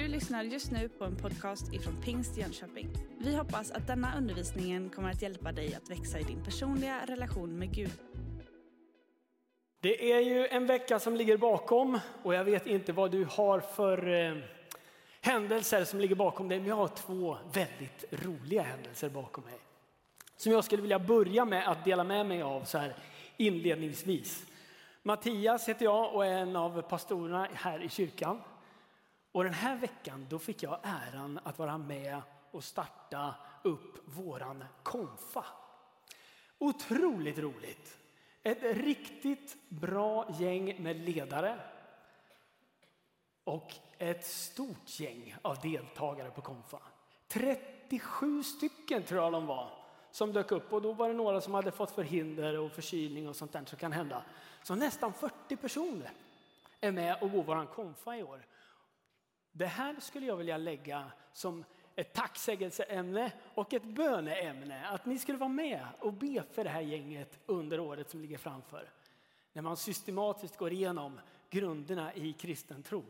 Du lyssnar just nu på en podcast ifrån Pingst Jönköping. Vi hoppas att denna undervisning kommer att hjälpa dig att växa i din personliga relation med Gud. Det är ju en vecka som ligger bakom och jag vet inte vad du har för eh, händelser som ligger bakom dig, men jag har två väldigt roliga händelser bakom mig. Som jag skulle vilja börja med att dela med mig av så här inledningsvis. Mattias heter jag och är en av pastorerna här i kyrkan. Och den här veckan då fick jag äran att vara med och starta upp våran konfa. Otroligt roligt. Ett riktigt bra gäng med ledare. Och ett stort gäng av deltagare på konfa. 37 stycken tror jag de var som dök upp och då var det några som hade fått förhinder och förkylning och sånt där som kan hända. Så nästan 40 personer är med och går våran konfa i år. Det här skulle jag vilja lägga som ett tacksägelseämne och ett böneämne. Att ni skulle vara med och be för det här gänget under året som ligger framför. När man systematiskt går igenom grunderna i kristen tro.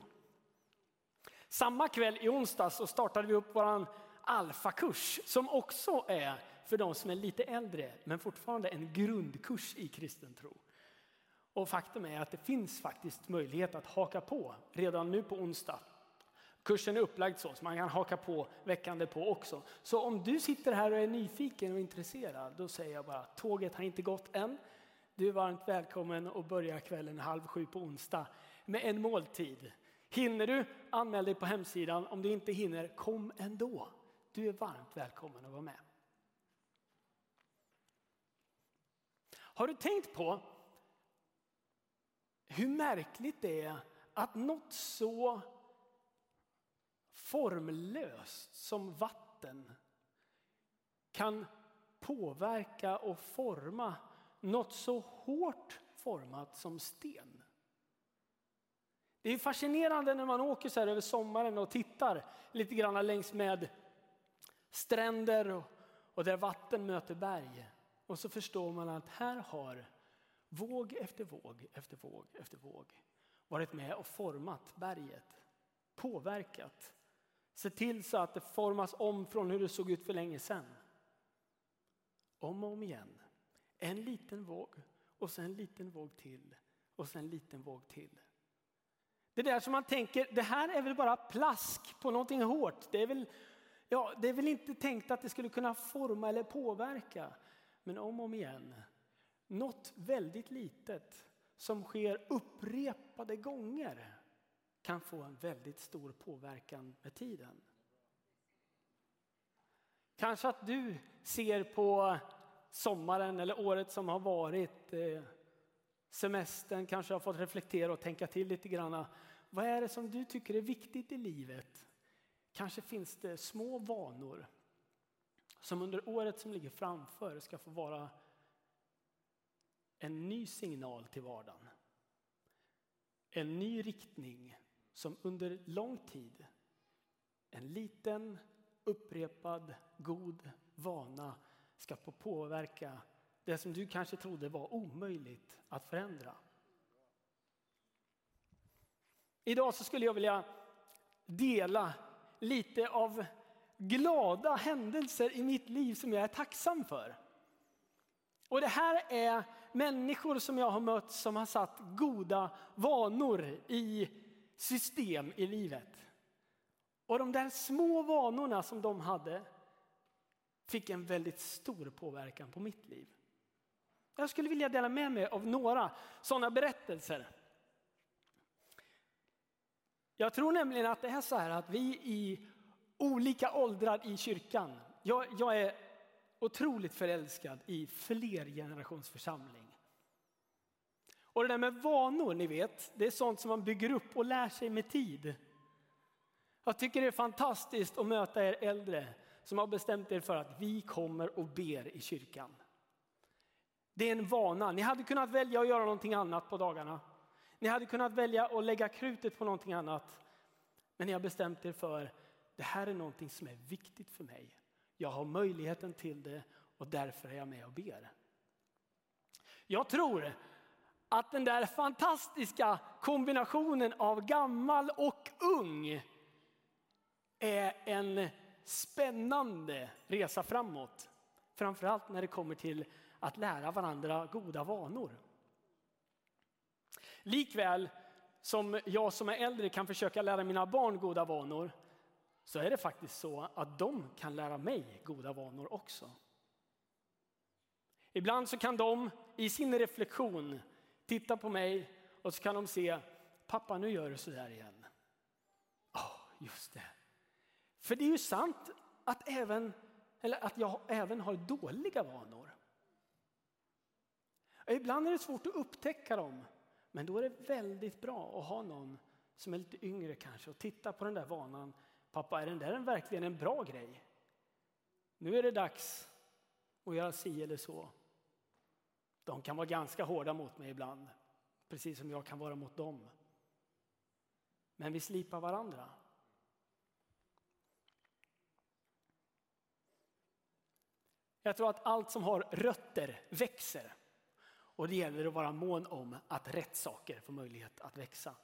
Samma kväll i onsdags så startade vi upp vår alfakurs som också är för de som är lite äldre men fortfarande en grundkurs i kristen tro. Och faktum är att det finns faktiskt möjlighet att haka på redan nu på onsdag Kursen är upplagd så, så man kan haka på veckan på också. Så om du sitter här och är nyfiken och intresserad, då säger jag bara tåget har inte gått än. Du är varmt välkommen att börja kvällen halv sju på onsdag med en måltid. Hinner du, anmäl dig på hemsidan. Om du inte hinner, kom ändå. Du är varmt välkommen att vara med. Har du tänkt på hur märkligt det är att något så formlöst som vatten kan påverka och forma något så hårt format som sten. Det är fascinerande när man åker så här över sommaren och tittar lite grann längs med stränder och, och där vatten möter berg. Och så förstår man att här har våg efter våg efter våg efter våg varit med och format berget, påverkat Se till så att det formas om från hur det såg ut för länge sedan. Om och om igen. En liten våg och sen en liten våg till och sen en liten våg till. Det där som man tänker, det här är väl bara plask på någonting hårt. Det är väl, ja, det är väl inte tänkt att det skulle kunna forma eller påverka. Men om och om igen, något väldigt litet som sker upprepade gånger kan få en väldigt stor påverkan med tiden. Kanske att du ser på sommaren eller året som har varit, eh, semestern, kanske har fått reflektera och tänka till lite grann. Vad är det som du tycker är viktigt i livet? Kanske finns det små vanor som under året som ligger framför ska få vara en ny signal till vardagen. En ny riktning som under lång tid, en liten upprepad god vana ska få påverka det som du kanske trodde var omöjligt att förändra. Idag så skulle jag vilja dela lite av glada händelser i mitt liv som jag är tacksam för. Och det här är människor som jag har mött som har satt goda vanor i system i livet. Och de där små vanorna som de hade fick en väldigt stor påverkan på mitt liv. Jag skulle vilja dela med mig av några sådana berättelser. Jag tror nämligen att det är så här att vi i olika åldrar i kyrkan, jag, jag är otroligt förälskad i flergenerationsförsamling. Och det där med vanor, ni vet, det är sånt som man bygger upp och lär sig med tid. Jag tycker det är fantastiskt att möta er äldre som har bestämt er för att vi kommer och ber i kyrkan. Det är en vana. Ni hade kunnat välja att göra någonting annat på dagarna. Ni hade kunnat välja att lägga krutet på någonting annat. Men ni har bestämt er för det här är någonting som är viktigt för mig. Jag har möjligheten till det och därför är jag med och ber. Jag tror att den där fantastiska kombinationen av gammal och ung är en spännande resa framåt. Framförallt när det kommer till att lära varandra goda vanor. Likväl som jag som är äldre kan försöka lära mina barn goda vanor så är det faktiskt så att de kan lära mig goda vanor också. Ibland så kan de i sin reflektion titta på mig och så kan de se, pappa nu gör du så där igen. Ja, oh, just det. För det är ju sant att, även, eller att jag även har dåliga vanor. Ibland är det svårt att upptäcka dem, men då är det väldigt bra att ha någon som är lite yngre kanske och titta på den där vanan. Pappa, är den där verkligen en bra grej? Nu är det dags att göra si eller så. De kan vara ganska hårda mot mig ibland, precis som jag kan vara mot dem. Men vi slipar varandra. Jag tror att allt som har rötter växer. Och det gäller att vara mån om att rätt saker får möjlighet att växa.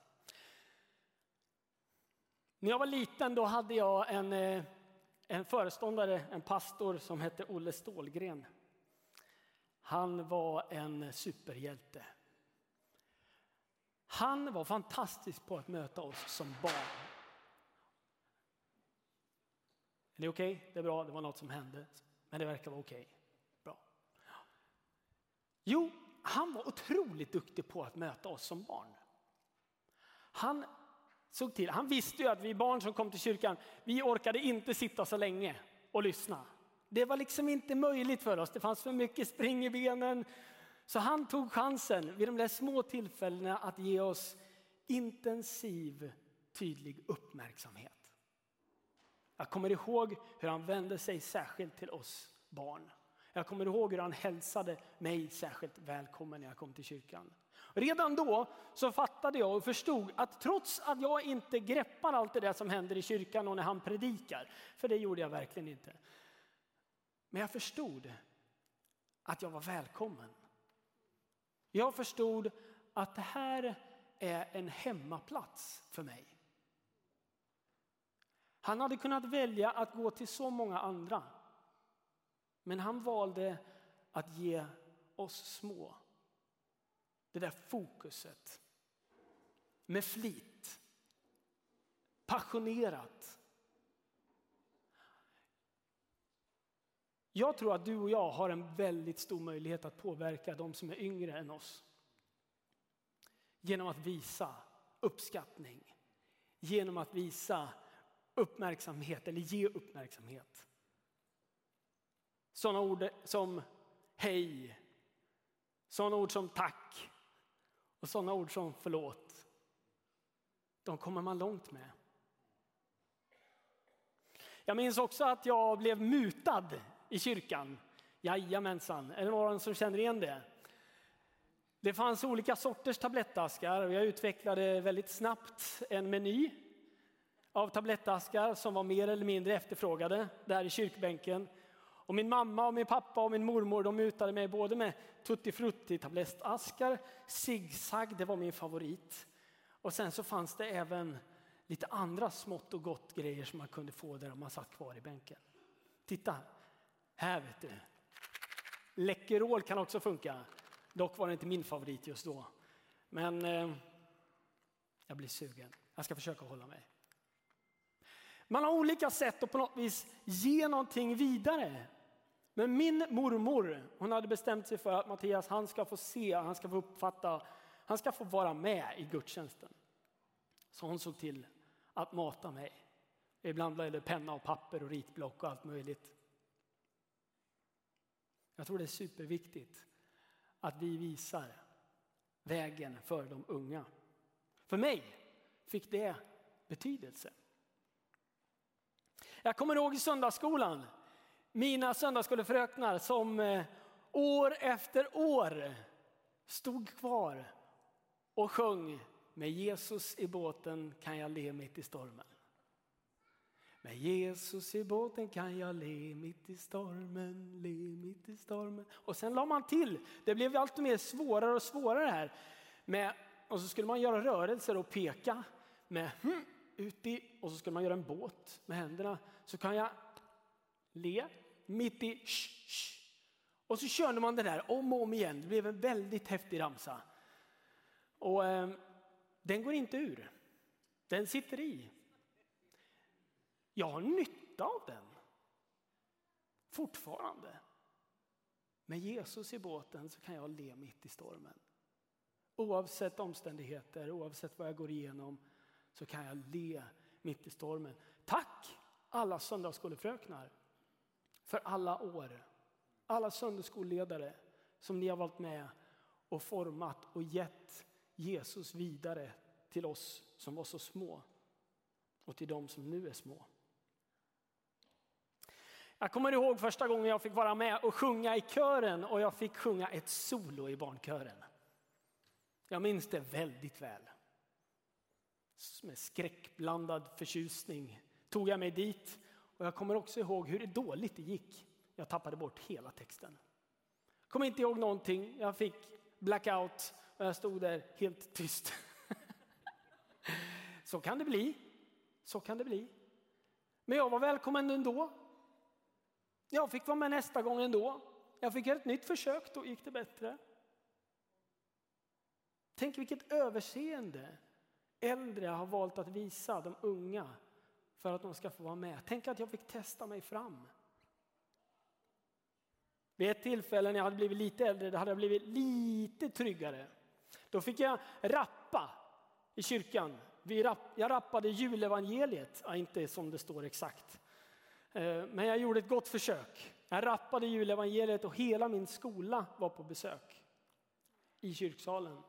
När jag var liten då hade jag en, eh, en föreståndare, en pastor som hette Olle Stålgren. Han var en superhjälte. Han var fantastisk på att möta oss som barn. Är det okej? Okay? Det är bra, det var något som hände. Men det verkar vara okej. Okay. Bra. Jo, han var otroligt duktig på att möta oss som barn. Han såg till, han visste ju att vi barn som kom till kyrkan, vi orkade inte sitta så länge och lyssna. Det var liksom inte möjligt för oss, det fanns för mycket spring i benen. Så han tog chansen vid de där små tillfällena att ge oss intensiv, tydlig uppmärksamhet. Jag kommer ihåg hur han vände sig särskilt till oss barn. Jag kommer ihåg hur han hälsade mig särskilt välkommen när jag kom till kyrkan. Redan då så fattade jag och förstod att trots att jag inte greppar allt det där som händer i kyrkan och när han predikar, för det gjorde jag verkligen inte. Men jag förstod att jag var välkommen. Jag förstod att det här är en hemmaplats för mig. Han hade kunnat välja att gå till så många andra. Men han valde att ge oss små det där fokuset med flit, passionerat. Jag tror att du och jag har en väldigt stor möjlighet att påverka de som är yngre än oss. Genom att visa uppskattning, genom att visa uppmärksamhet eller ge uppmärksamhet. Sådana ord som hej, sådana ord som tack och sådana ord som förlåt. De kommer man långt med. Jag minns också att jag blev mutad i kyrkan. Jajamensan, är det någon som känner igen det? Det fanns olika sorters tablettaskar och jag utvecklade väldigt snabbt en meny av tablettaskar som var mer eller mindre efterfrågade där i kyrkbänken. Och min mamma, och min pappa och min mormor de mutade mig både med Tutti Frutti tablettaskar, Zigzag, det var min favorit. Och sen så fanns det även lite andra smått och gott grejer som man kunde få där om man satt kvar i bänken. Titta, här vet du. Läkerol kan också funka. Dock var det inte min favorit just då. Men eh, jag blir sugen. Jag ska försöka hålla mig. Man har olika sätt att på något vis ge någonting vidare. Men min mormor hon hade bestämt sig för att Mattias han ska få se, han ska få uppfatta, han ska få vara med i gudstjänsten. Så hon såg till att mata mig. Ibland blev det penna och papper och ritblock och allt möjligt. Jag tror det är superviktigt att vi visar vägen för de unga. För mig fick det betydelse. Jag kommer ihåg i söndagsskolan, mina söndagsskolefröknar som eh, år efter år stod kvar och sjöng Med Jesus i båten kan jag le mitt i stormen. Med Jesus i båten kan jag le mitt i stormen, le mitt i stormen. Och sen la man till, det blev allt mer svårare och svårare här. Med, och så skulle man göra rörelser och peka med hm, ut i, och så skulle man göra en båt med händerna, så kan jag le mitt i sh, sh. Och så körde man det där om och om igen. Det blev en väldigt häftig ramsa. Och eh, den går inte ur. Den sitter i. Jag har nytta av den. Fortfarande. Med Jesus i båten så kan jag le mitt i stormen. Oavsett omständigheter, oavsett vad jag går igenom så kan jag le mitt i stormen. Tack alla söndagsskolefröknar för alla år. Alla söndagsskolledare som ni har varit med och format och gett Jesus vidare till oss som var så små och till dem som nu är små. Jag kommer ihåg första gången jag fick vara med och sjunga i kören och jag fick sjunga ett solo i barnkören. Jag minns det väldigt väl. Med skräckblandad förtjusning tog jag mig dit och jag kommer också ihåg hur dåligt det gick. Jag tappade bort hela texten. Kom inte ihåg någonting. Jag fick blackout och jag stod där helt tyst. Så kan det bli. Så kan det bli. Men jag var välkommen ändå. Jag fick vara med nästa gång ändå. Jag fick göra ett nytt försök, då gick det bättre. Tänk vilket överseende äldre har valt att visa de unga för att de ska få vara med. Tänk att jag fick testa mig fram. Vid ett tillfälle när jag hade blivit lite äldre, då hade jag blivit lite tryggare. Då fick jag rappa i kyrkan. Jag rappade julevangeliet, ja, inte som det står exakt. Eh, men jag gjorde ett gott försök. Jag rappade julevangeliet och hela min skola var på besök i kyrksalen.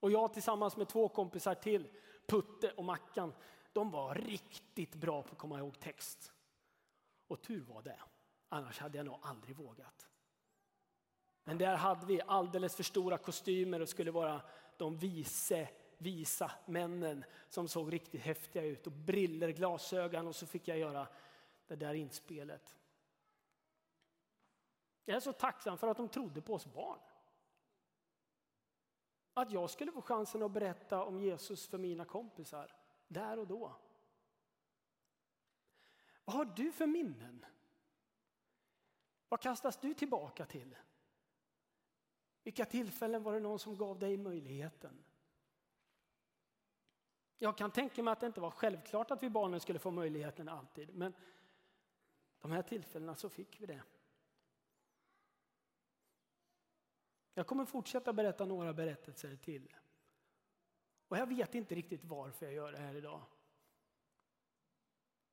Och jag tillsammans med två kompisar till, Putte och Mackan, de var riktigt bra på att komma ihåg text. Och tur var det, annars hade jag nog aldrig vågat. Men där hade vi alldeles för stora kostymer och skulle vara de vise, visa männen som såg riktigt häftiga ut och briller, glasögon och så fick jag göra det där inspelet. Jag är så tacksam för att de trodde på oss barn. Att jag skulle få chansen att berätta om Jesus för mina kompisar där och då. Vad har du för minnen? Vad kastas du tillbaka till? Vilka tillfällen var det någon som gav dig möjligheten? Jag kan tänka mig att det inte var självklart att vi barnen skulle få möjligheten alltid, men de här tillfällena så fick vi det. Jag kommer fortsätta berätta några berättelser till. Och jag vet inte riktigt varför jag gör det här idag.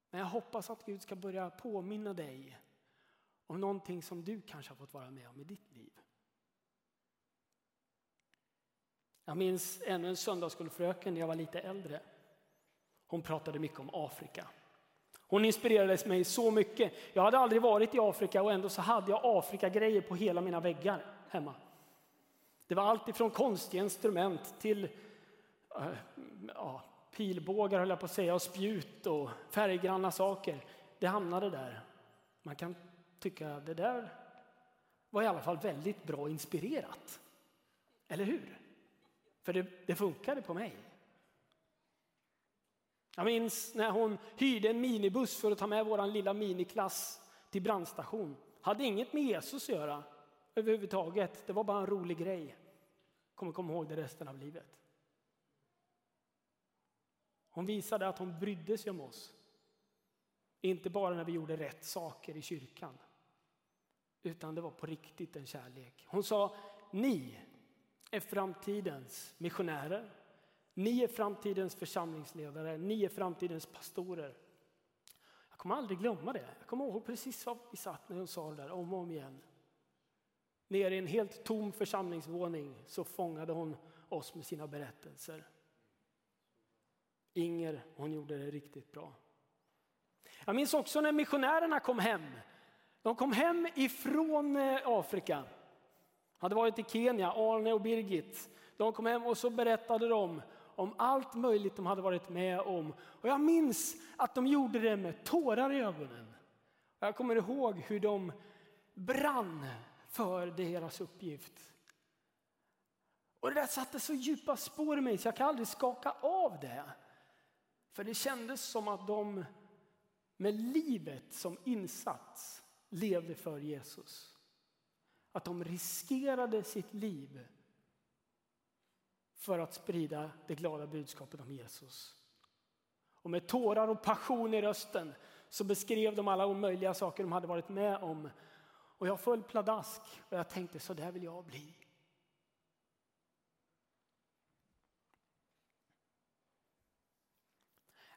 Men jag hoppas att Gud ska börja påminna dig om någonting som du kanske har fått vara med om i ditt liv. Jag minns ännu en söndagsskolfröken när jag var lite äldre. Hon pratade mycket om Afrika. Hon inspirerades mig så mycket. Jag hade aldrig varit i Afrika och ändå så hade jag Afrika-grejer på hela mina väggar hemma. Det var allt ifrån konstiga instrument till äh, ja, pilbågar, höll jag på att säga, och spjut och färggranna saker. Det hamnade där. Man kan tycka att det där var i alla fall väldigt bra inspirerat. Eller hur? För det, det funkade på mig. Jag minns när hon hyrde en minibuss för att ta med vår lilla miniklass till brandstation. Hade inget med Jesus att göra överhuvudtaget. Det var bara en rolig grej. Kommer komma ihåg det resten av livet. Hon visade att hon brydde sig om oss. Inte bara när vi gjorde rätt saker i kyrkan. Utan det var på riktigt en kärlek. Hon sa, ni är framtidens missionärer. Ni är framtidens församlingsledare, ni är framtidens pastorer. Jag kommer aldrig glömma det. Jag kommer ihåg precis var vi satt när hon sa det där om och om igen. Nere i en helt tom församlingsvåning så fångade hon oss med sina berättelser. Inger, hon gjorde det riktigt bra. Jag minns också när missionärerna kom hem. De kom hem ifrån eh, Afrika. Hade varit i Kenya, Arne och Birgit. De kom hem och så berättade de om allt möjligt de hade varit med om. Och jag minns att de gjorde det med tårar i ögonen. Och jag kommer ihåg hur de brann för deras uppgift. Och det där satte så djupa spår i mig så jag kan aldrig skaka av det. För det kändes som att de med livet som insats levde för Jesus. Att de riskerade sitt liv för att sprida det glada budskapet om Jesus. Och med tårar och passion i rösten så beskrev de alla omöjliga saker de hade varit med om. Och jag föll pladask och jag tänkte så där vill jag bli.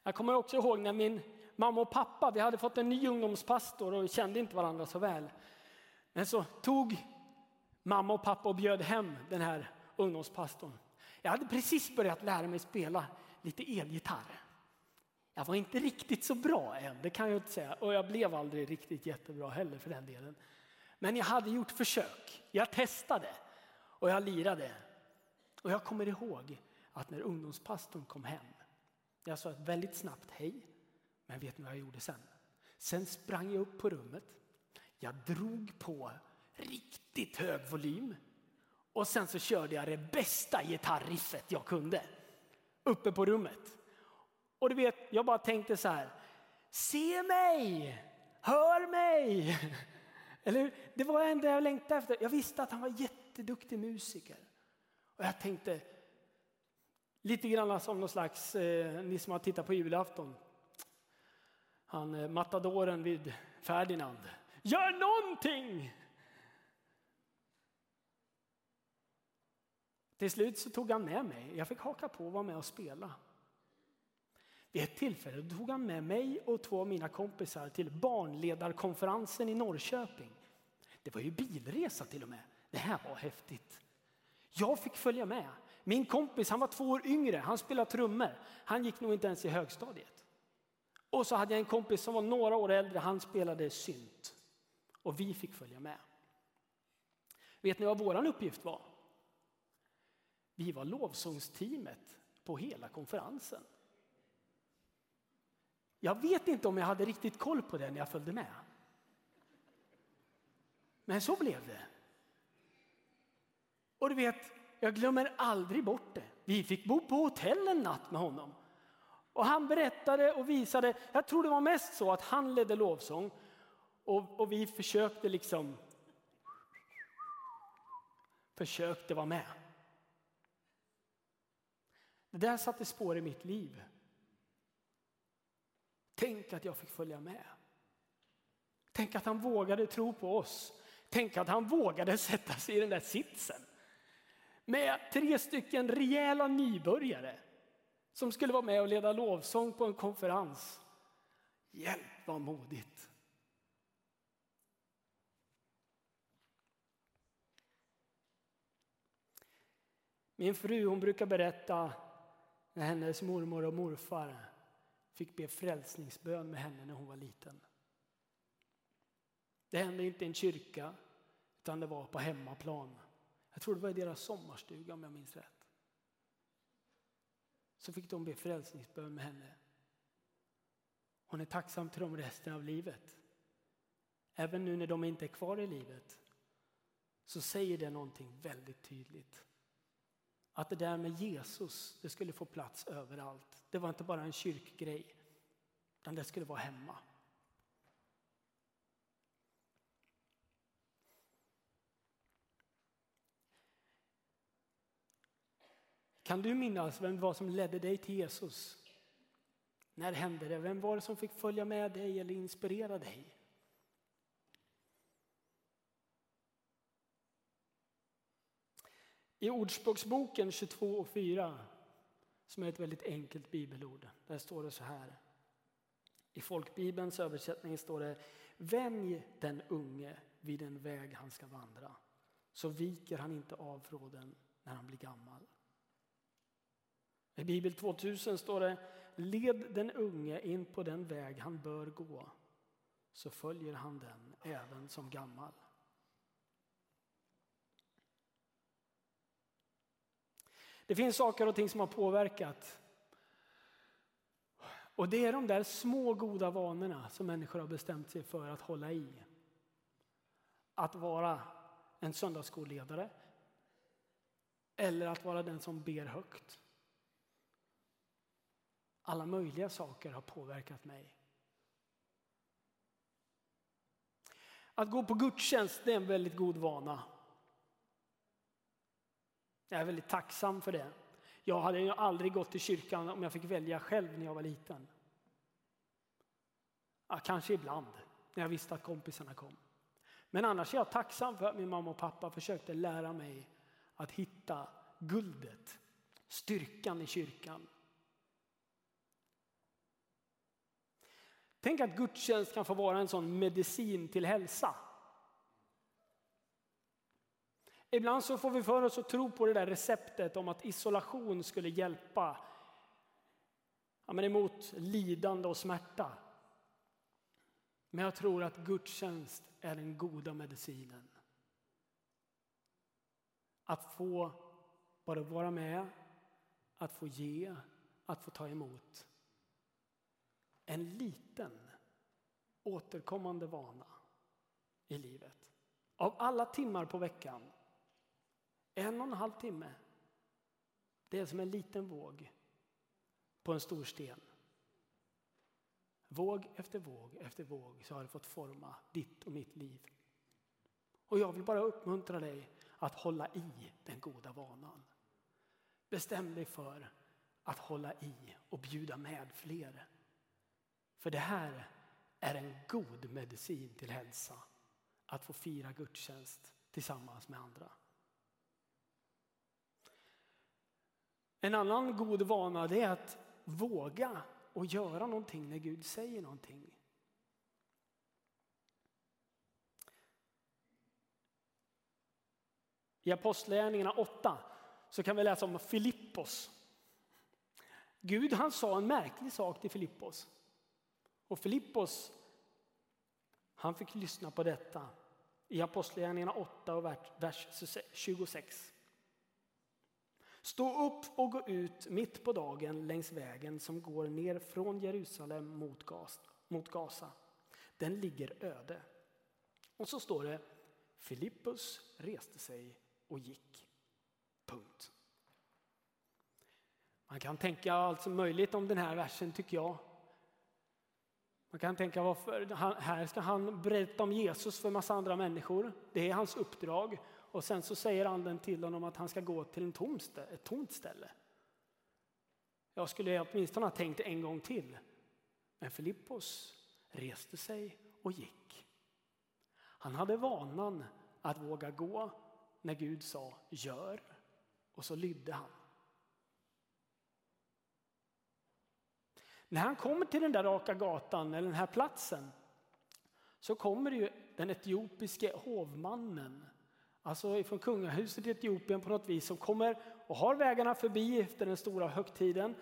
Jag kommer också ihåg när min mamma och pappa, vi hade fått en ny ungdomspastor och kände inte varandra så väl. Men så tog mamma och pappa och bjöd hem den här ungdomspastorn. Jag hade precis börjat lära mig spela lite elgitarr. Jag var inte riktigt så bra än, det kan jag inte säga. Och jag blev aldrig riktigt jättebra heller för den delen. Men jag hade gjort försök. Jag testade och jag lirade. Och jag kommer ihåg att när ungdomspastorn kom hem, jag sa ett väldigt snabbt hej, men vet ni vad jag gjorde sen? Sen sprang jag upp på rummet. Jag drog på riktigt hög volym och sen så körde jag det bästa gitarriffet jag kunde uppe på rummet. Och du vet, jag bara tänkte så här. Se mig! Hör mig! Eller Det var det enda jag längtade efter. Jag visste att han var jätteduktig musiker. Och jag tänkte, lite grann som någon slags, eh, ni som har tittat på julafton. Han eh, matadoren vid Ferdinand. Gör någonting! Till slut så tog han med mig. Jag fick haka på och vara med och spela. Vid ett tillfälle tog han med mig och två av mina kompisar till barnledarkonferensen i Norrköping. Det var ju bilresa till och med. Det här var häftigt. Jag fick följa med. Min kompis han var två år yngre, han spelade trummor. Han gick nog inte ens i högstadiet. Och så hade jag en kompis som var några år äldre, han spelade synt. Och vi fick följa med. Vet ni vad vår uppgift var? Vi var lovsångsteamet på hela konferensen. Jag vet inte om jag hade riktigt koll på det när jag följde med. Men så blev det. Och du vet, jag glömmer aldrig bort det. Vi fick bo på hotell en natt med honom. Och han berättade och visade, jag tror det var mest så att han ledde lovsång och, och vi försökte liksom försökte vara med. Det där satte spår i mitt liv. Tänk att jag fick följa med. Tänk att han vågade tro på oss. Tänk att han vågade sätta sig i den där sitsen. Med tre stycken rejäla nybörjare som skulle vara med och leda lovsång på en konferens. Hjälp vad modigt. Min fru hon brukar berätta när hennes mormor och morfar fick be frälsningsbön med henne när hon var liten. Det hände inte i en kyrka, utan det var på hemmaplan. Jag tror det var i deras sommarstuga om jag minns rätt. Så fick de be frälsningsbön med henne. Hon är tacksam till dem resten av livet. Även nu när de inte är kvar i livet så säger det någonting väldigt tydligt. Att det där med Jesus, det skulle få plats överallt. Det var inte bara en kyrkgrej, utan det skulle vara hemma. Kan du minnas vem det var som ledde dig till Jesus? När hände det? Vem var det som fick följa med dig eller inspirera dig? I Ordspråksboken 22 och 4, som är ett väldigt enkelt bibelord, där står det så här. I folkbibelns översättning står det Vänj den unge vid den väg han ska vandra, så viker han inte av från den när han blir gammal. I Bibel 2000 står det Led den unge in på den väg han bör gå, så följer han den även som gammal. Det finns saker och ting som har påverkat. Och det är de där små goda vanorna som människor har bestämt sig för att hålla i. Att vara en söndagsskolledare eller att vara den som ber högt. Alla möjliga saker har påverkat mig. Att gå på gudstjänst det är en väldigt god vana. Jag är väldigt tacksam för det. Jag hade ju aldrig gått till kyrkan om jag fick välja själv när jag var liten. Ja, kanske ibland, när jag visste att kompisarna kom. Men annars är jag tacksam för att min mamma och pappa försökte lära mig att hitta guldet, styrkan i kyrkan. Tänk att gudstjänst kan få vara en sån medicin till hälsa. Ibland så får vi för oss att tro på det där receptet om att isolation skulle hjälpa ja, men emot lidande och smärta. Men jag tror att gudstjänst är den goda medicinen. Att få bara vara med, att få ge, att få ta emot. En liten återkommande vana i livet. Av alla timmar på veckan, en och en halv timme, det är som en liten våg på en stor sten. Våg efter våg efter våg så har det fått forma ditt och mitt liv. Och jag vill bara uppmuntra dig att hålla i den goda vanan. Bestäm dig för att hålla i och bjuda med fler. För det här är en god medicin till hälsa. Att få fira gudstjänst tillsammans med andra. En annan god vana är att våga och göra någonting när Gud säger någonting. I Apostlagärningarna 8 så kan vi läsa om Filippos. Gud han sa en märklig sak till Filippos. Och Filippos han fick lyssna på detta i Apostlagärningarna 8 och vers 26. Stå upp och gå ut mitt på dagen längs vägen som går ner från Jerusalem mot, Gas, mot Gaza. Den ligger öde. Och så står det Filippus reste sig och gick. Punkt. Man kan tänka allt som möjligt om den här versen tycker jag. Man kan tänka varför här ska han berätta om Jesus för massa andra människor. Det är hans uppdrag. Och sen så säger anden till honom att han ska gå till en tom ett tomt ställe. Jag skulle åtminstone ha tänkt en gång till. Men Filippos reste sig och gick. Han hade vanan att våga gå när Gud sa gör och så lydde han. När han kommer till den där raka gatan eller den här platsen så kommer ju den etiopiske hovmannen alltså ifrån kungahuset i Etiopien på något vis, som kommer och har vägarna förbi efter den stora högtiden.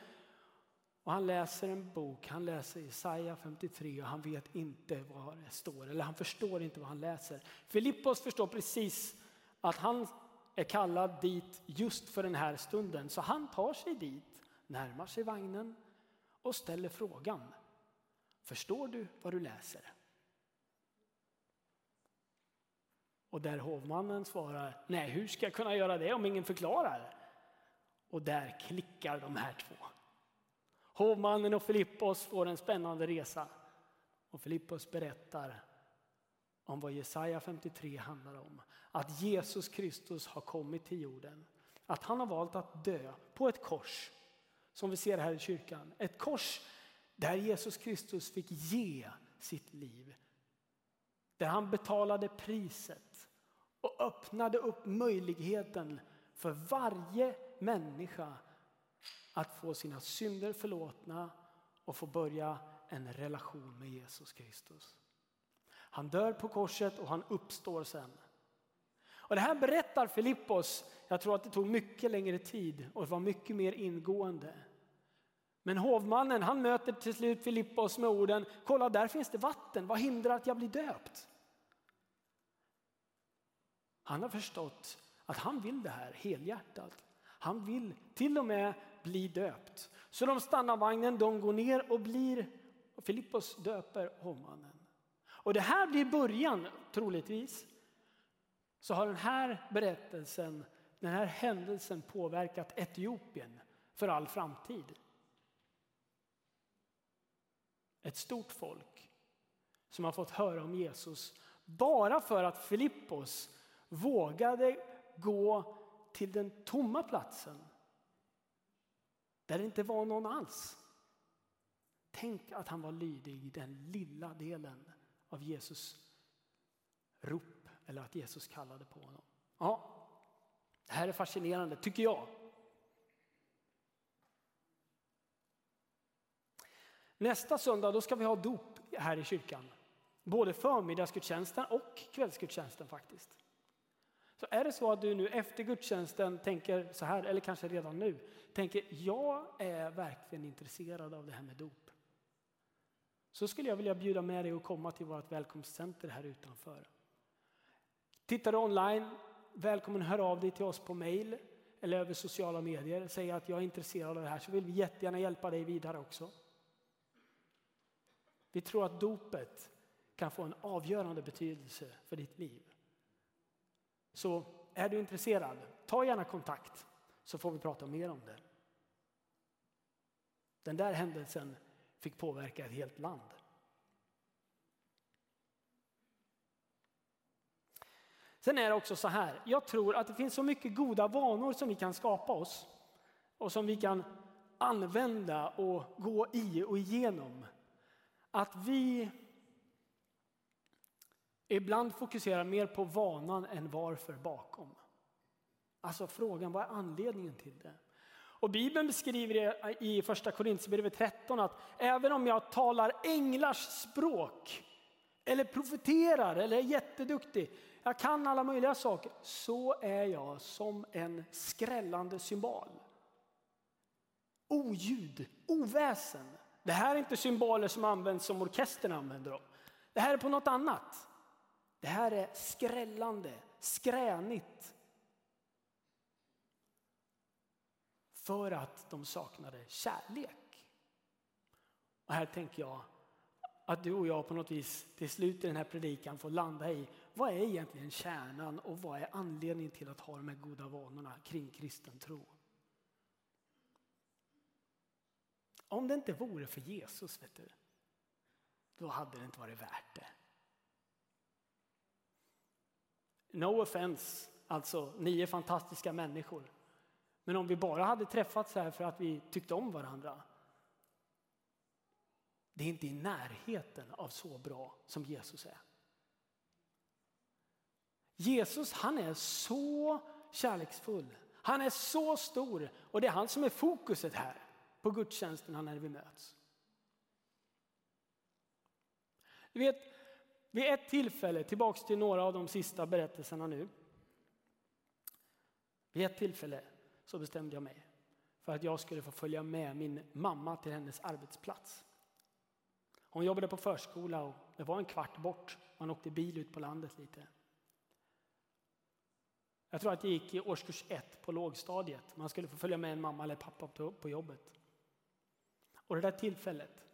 Och han läser en bok, han läser Jesaja 53 och han vet inte vad det står, eller han förstår inte vad han läser. Filippos förstår precis att han är kallad dit just för den här stunden, så han tar sig dit, närmar sig vagnen och ställer frågan. Förstår du vad du läser? Och där hovmannen svarar, nej hur ska jag kunna göra det om ingen förklarar? Och där klickar de här två. Hovmannen och Filippos får en spännande resa. Och Filippos berättar om vad Jesaja 53 handlar om. Att Jesus Kristus har kommit till jorden. Att han har valt att dö på ett kors, som vi ser här i kyrkan. Ett kors där Jesus Kristus fick ge sitt liv. Där han betalade priset och öppnade upp möjligheten för varje människa att få sina synder förlåtna och få börja en relation med Jesus Kristus. Han dör på korset och han uppstår sen. Och det här berättar Filippos, jag tror att det tog mycket längre tid och var mycket mer ingående. Men hovmannen han möter till slut Filippos med orden, kolla där finns det vatten, vad hindrar att jag blir döpt? Han har förstått att han vill det här helhjärtat. Han vill till och med bli döpt. Så de stannar vagnen, de går ner och blir, och Filippos döper hovmannen. Och det här blir början, troligtvis, så har den här berättelsen, den här händelsen påverkat Etiopien för all framtid ett stort folk som har fått höra om Jesus bara för att Filippos vågade gå till den tomma platsen där det inte var någon alls. Tänk att han var lydig i den lilla delen av Jesus rop eller att Jesus kallade på honom. Ja, det här är fascinerande tycker jag. Nästa söndag då ska vi ha dop här i kyrkan. Både förmiddagsgudstjänsten och kvällsgudstjänsten faktiskt. Så är det så att du nu efter gudstjänsten tänker så här, eller kanske redan nu, tänker jag är verkligen intresserad av det här med dop. Så skulle jag vilja bjuda med dig att komma till vårt välkomstcenter här utanför. Tittar du online, välkommen hör av dig till oss på mail eller över sociala medier. Säg att jag är intresserad av det här så vill vi jättegärna hjälpa dig vidare också. Vi tror att dopet kan få en avgörande betydelse för ditt liv. Så är du intresserad, ta gärna kontakt så får vi prata mer om det. Den där händelsen fick påverka ett helt land. Sen är det också så här, jag tror att det finns så mycket goda vanor som vi kan skapa oss och som vi kan använda och gå i och igenom. Att vi ibland fokuserar mer på vanan än varför bakom. Alltså frågan, vad är anledningen till det? Och Bibeln beskriver det i första Korinthierbrevet 13 att även om jag talar änglars språk eller profeterar eller är jätteduktig, jag kan alla möjliga saker, så är jag som en skrällande symbol. Oljud, oväsen. Det här är inte symboler som används som orkestern använder dem. Det här är på något annat. Det här är skrällande, skränigt. För att de saknade kärlek. Och här tänker jag att du och jag på något vis till slut i den här predikan får landa i vad är egentligen kärnan och vad är anledningen till att ha de här goda vanorna kring kristen tro? Om det inte vore för Jesus, vet du, då hade det inte varit värt det. No offense, alltså ni är fantastiska människor. Men om vi bara hade träffats här för att vi tyckte om varandra. Det är inte i närheten av så bra som Jesus är. Jesus han är så kärleksfull. Han är så stor och det är han som är fokuset här på gudstjänsterna när vi möts. Du vet, vid ett tillfälle, tillbaks till några av de sista berättelserna nu. Vid ett tillfälle så bestämde jag mig för att jag skulle få följa med min mamma till hennes arbetsplats. Hon jobbade på förskola och det var en kvart bort. Man åkte bil ut på landet lite. Jag tror att jag gick i årskurs ett på lågstadiet. Man skulle få följa med en mamma eller pappa på jobbet. Och det där tillfället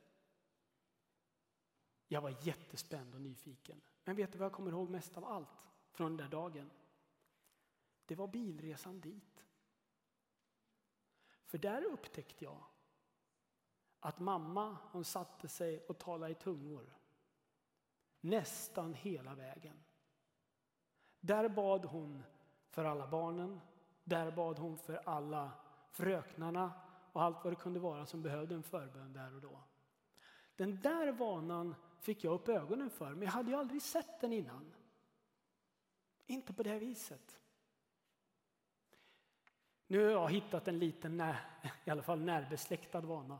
jag var jättespänd och nyfiken. Men vet du vad jag kommer ihåg mest av allt från den där dagen? Det var bilresan dit. För där upptäckte jag att mamma hon satte sig och talade i tungor. Nästan hela vägen. Där bad hon för alla barnen. Där bad hon för alla fröknarna och allt vad det kunde vara som behövde en förbön där och då. Den där vanan fick jag upp ögonen för, men jag hade ju aldrig sett den innan. Inte på det viset. Nu har jag hittat en liten, i alla fall närbesläktad vana.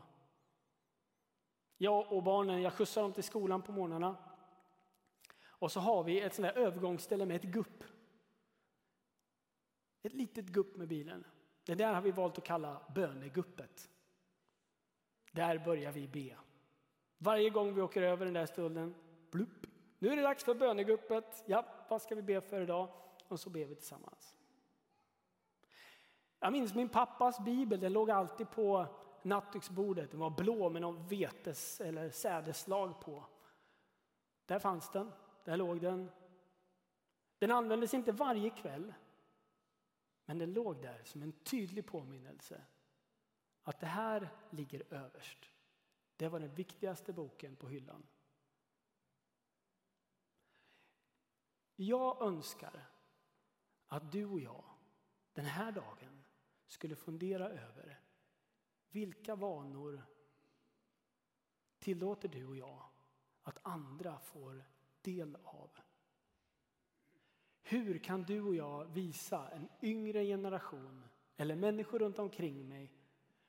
Jag och barnen, jag skjutsar dem till skolan på morgnarna. Och så har vi ett sånt där övergångsställe med ett gupp. Ett litet gupp med bilen. Det där har vi valt att kalla böneguppet. Där börjar vi be. Varje gång vi åker över den där stullen, blupp. Nu är det dags för böneguppet. Ja, vad ska vi be för idag? Och så ber vi tillsammans. Jag minns min pappas bibel, den låg alltid på nattduksbordet. Den var blå med någon vetes eller sädeslag på. Där fanns den, där låg den. Den användes inte varje kväll, men den låg där som en tydlig påminnelse att det här ligger överst. Det var den viktigaste boken på hyllan. Jag önskar att du och jag den här dagen skulle fundera över vilka vanor tillåter du och jag att andra får del av? Hur kan du och jag visa en yngre generation eller människor runt omkring mig,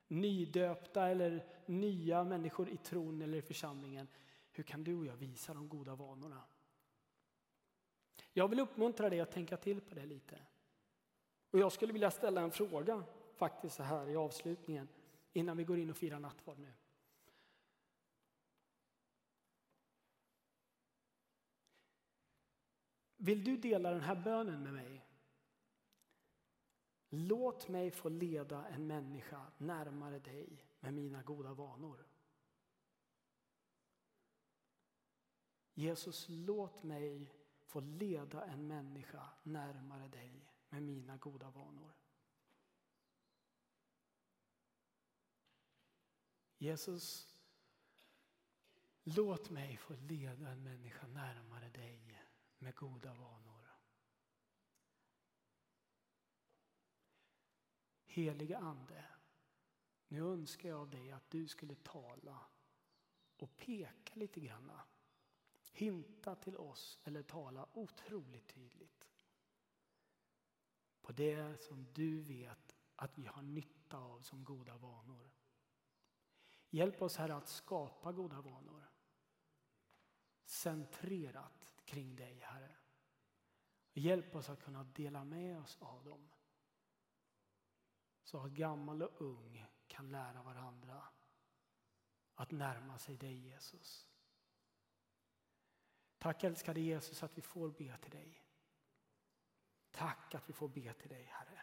nydöpta eller nya människor i tron eller i församlingen, hur kan du och jag visa de goda vanorna? Jag vill uppmuntra dig att tänka till på det lite. Och jag skulle vilja ställa en fråga faktiskt så här i avslutningen innan vi går in och firar nattvard nu. Vill du dela den här bönen med mig? Låt mig få leda en människa närmare dig med mina goda vanor. Jesus, låt mig få leda en människa närmare dig med mina goda vanor. Jesus, låt mig få leda en människa närmare dig med goda vanor. Heliga Ande, nu önskar jag av dig att du skulle tala och peka lite granna. Hinta till oss eller tala otroligt tydligt på det som du vet att vi har nytta av som goda vanor. Hjälp oss här att skapa goda vanor. Centrerat kring dig, Herre. Hjälp oss att kunna dela med oss av dem. Så att gammal och ung kan lära varandra att närma sig dig, Jesus. Tack älskade Jesus att vi får be till dig. Tack att vi får be till dig, Herre.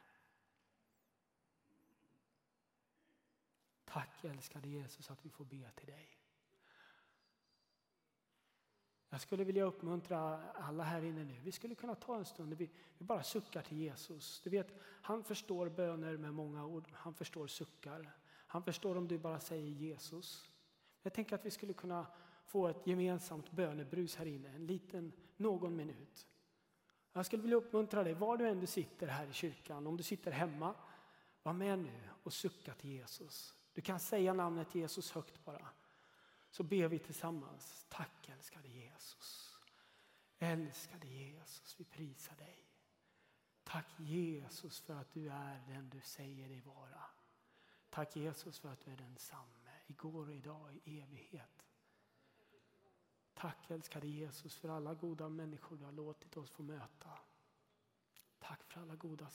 Tack älskade Jesus att vi får be till dig. Jag skulle vilja uppmuntra alla här inne nu. Vi skulle kunna ta en stund där vi, vi bara suckar till Jesus. Du vet, han förstår böner med många ord. Han förstår suckar. Han förstår om du bara säger Jesus. Jag tänker att vi skulle kunna få ett gemensamt bönebrus här inne, en liten, någon minut. Jag skulle vilja uppmuntra dig, var du än du sitter här i kyrkan, om du sitter hemma, var med nu och sucka till Jesus. Du kan säga namnet Jesus högt bara. Så ber vi tillsammans. Tack älskade Jesus. Älskade Jesus, vi prisar dig. Tack Jesus för att du är den du säger dig vara. Tack Jesus för att du är densamme igår och idag i evighet. Tack älskade Jesus för alla goda människor du har låtit oss få möta. Tack för alla goda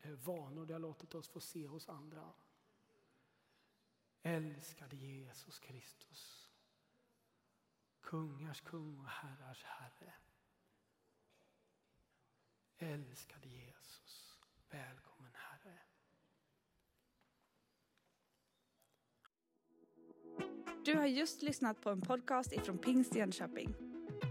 eh, vanor du har låtit oss få se hos andra. Älskade Jesus Kristus. Kungars kung och herrars herre. Älskade Jesus. Välkommen Herre. Du har just lyssnat på en podcast ifrån Pingst Jönköping.